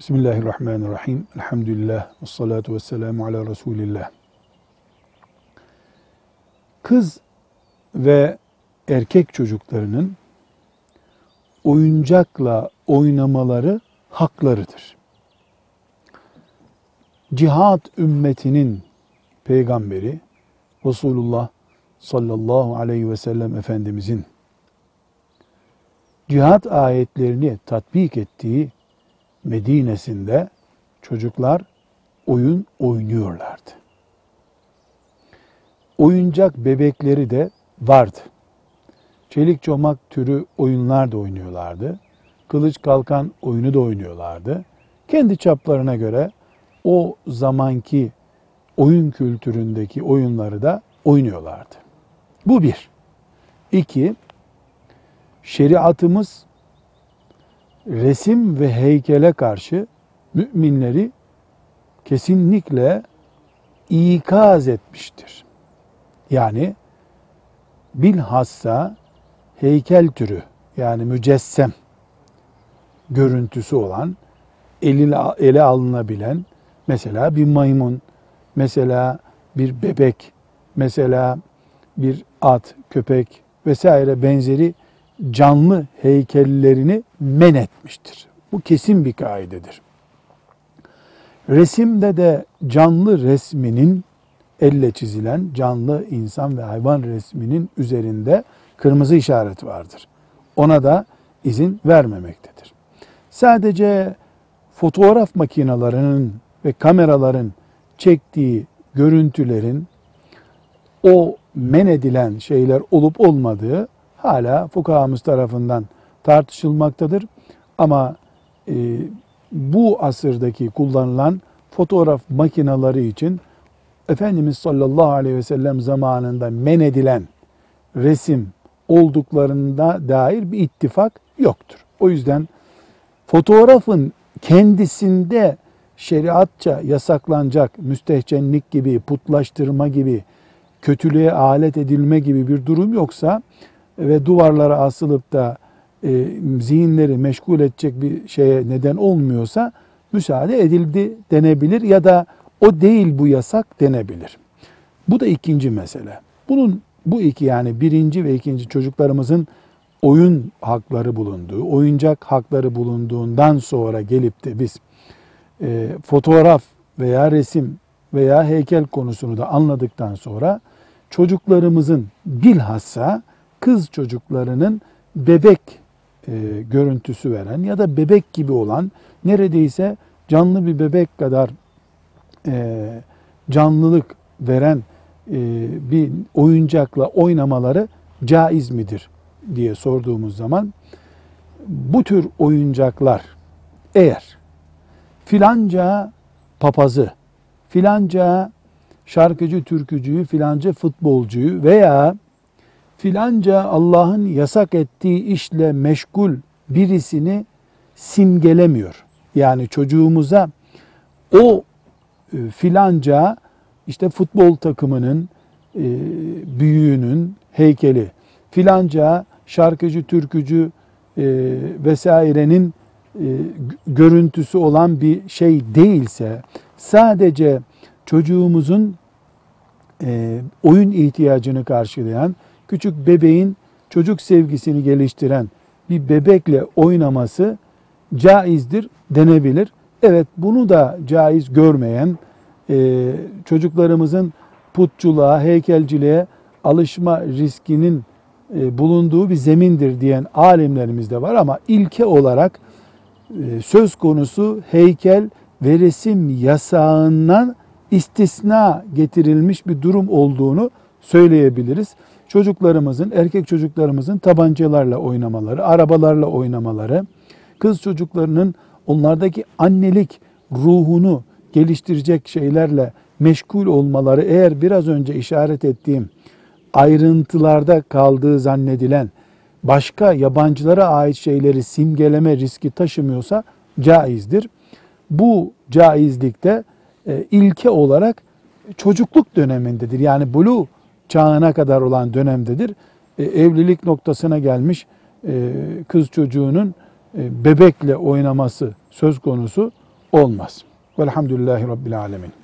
Bismillahirrahmanirrahim. Elhamdülillah. Ve salatu ve selamu ala Resulillah. Kız ve erkek çocuklarının oyuncakla oynamaları haklarıdır. Cihat ümmetinin peygamberi Resulullah sallallahu aleyhi ve sellem Efendimizin cihat ayetlerini tatbik ettiği Medine'sinde çocuklar oyun oynuyorlardı. Oyuncak bebekleri de vardı. Çelik çomak türü oyunlar da oynuyorlardı. Kılıç kalkan oyunu da oynuyorlardı. Kendi çaplarına göre o zamanki oyun kültüründeki oyunları da oynuyorlardı. Bu bir. İki, şeriatımız resim ve heykele karşı müminleri kesinlikle ikaz etmiştir. Yani bilhassa heykel türü yani mücessem görüntüsü olan ele, ele alınabilen mesela bir maymun, mesela bir bebek, mesela bir at, köpek vesaire benzeri canlı heykellerini men etmiştir. Bu kesin bir kaidedir. Resimde de canlı resminin elle çizilen canlı insan ve hayvan resminin üzerinde kırmızı işaret vardır. Ona da izin vermemektedir. Sadece fotoğraf makinelerinin ve kameraların çektiği görüntülerin o men edilen şeyler olup olmadığı hala fukahamız tarafından tartışılmaktadır. Ama e, bu asırdaki kullanılan fotoğraf makineleri için Efendimiz sallallahu aleyhi ve sellem zamanında men edilen resim olduklarında dair bir ittifak yoktur. O yüzden fotoğrafın kendisinde şeriatça yasaklanacak müstehcenlik gibi, putlaştırma gibi, kötülüğe alet edilme gibi bir durum yoksa ve duvarlara asılıp da e, zihinleri meşgul edecek bir şeye neden olmuyorsa müsaade edildi denebilir ya da o değil bu yasak denebilir. Bu da ikinci mesele. Bunun bu iki yani birinci ve ikinci çocuklarımızın oyun hakları bulunduğu, oyuncak hakları bulunduğundan sonra gelip de biz e, fotoğraf veya resim veya heykel konusunu da anladıktan sonra çocuklarımızın bilhassa kız çocuklarının bebek e, görüntüsü veren ya da bebek gibi olan neredeyse canlı bir bebek kadar e, canlılık veren e, bir oyuncakla oynamaları caiz midir diye sorduğumuz zaman bu tür oyuncaklar eğer filanca papazı, filanca şarkıcı, türkücüyü, filanca futbolcuyu veya filanca Allah'ın yasak ettiği işle meşgul birisini simgelemiyor. Yani çocuğumuza o e, filanca işte futbol takımının e, büyüğünün heykeli, filanca şarkıcı, türkücü e, vesairenin görüntüsü olan bir şey değilse sadece çocuğumuzun oyun ihtiyacını karşılayan küçük bebeğin çocuk sevgisini geliştiren bir bebekle oynaması caizdir denebilir. Evet bunu da caiz görmeyen e, çocuklarımızın putçuluğa, heykelciliğe alışma riskinin e, bulunduğu bir zemindir diyen alimlerimiz de var ama ilke olarak e, söz konusu heykel ve resim yasağından istisna getirilmiş bir durum olduğunu söyleyebiliriz çocuklarımızın, erkek çocuklarımızın tabancalarla oynamaları, arabalarla oynamaları, kız çocuklarının onlardaki annelik ruhunu geliştirecek şeylerle meşgul olmaları eğer biraz önce işaret ettiğim ayrıntılarda kaldığı zannedilen başka yabancılara ait şeyleri simgeleme riski taşımıyorsa caizdir. Bu caizlikte e, ilke olarak çocukluk dönemindedir. Yani bulu çağına kadar olan dönemdedir. E, evlilik noktasına gelmiş e, kız çocuğunun e, bebekle oynaması söz konusu olmaz. Velhamdülillahi Rabbil Alemin.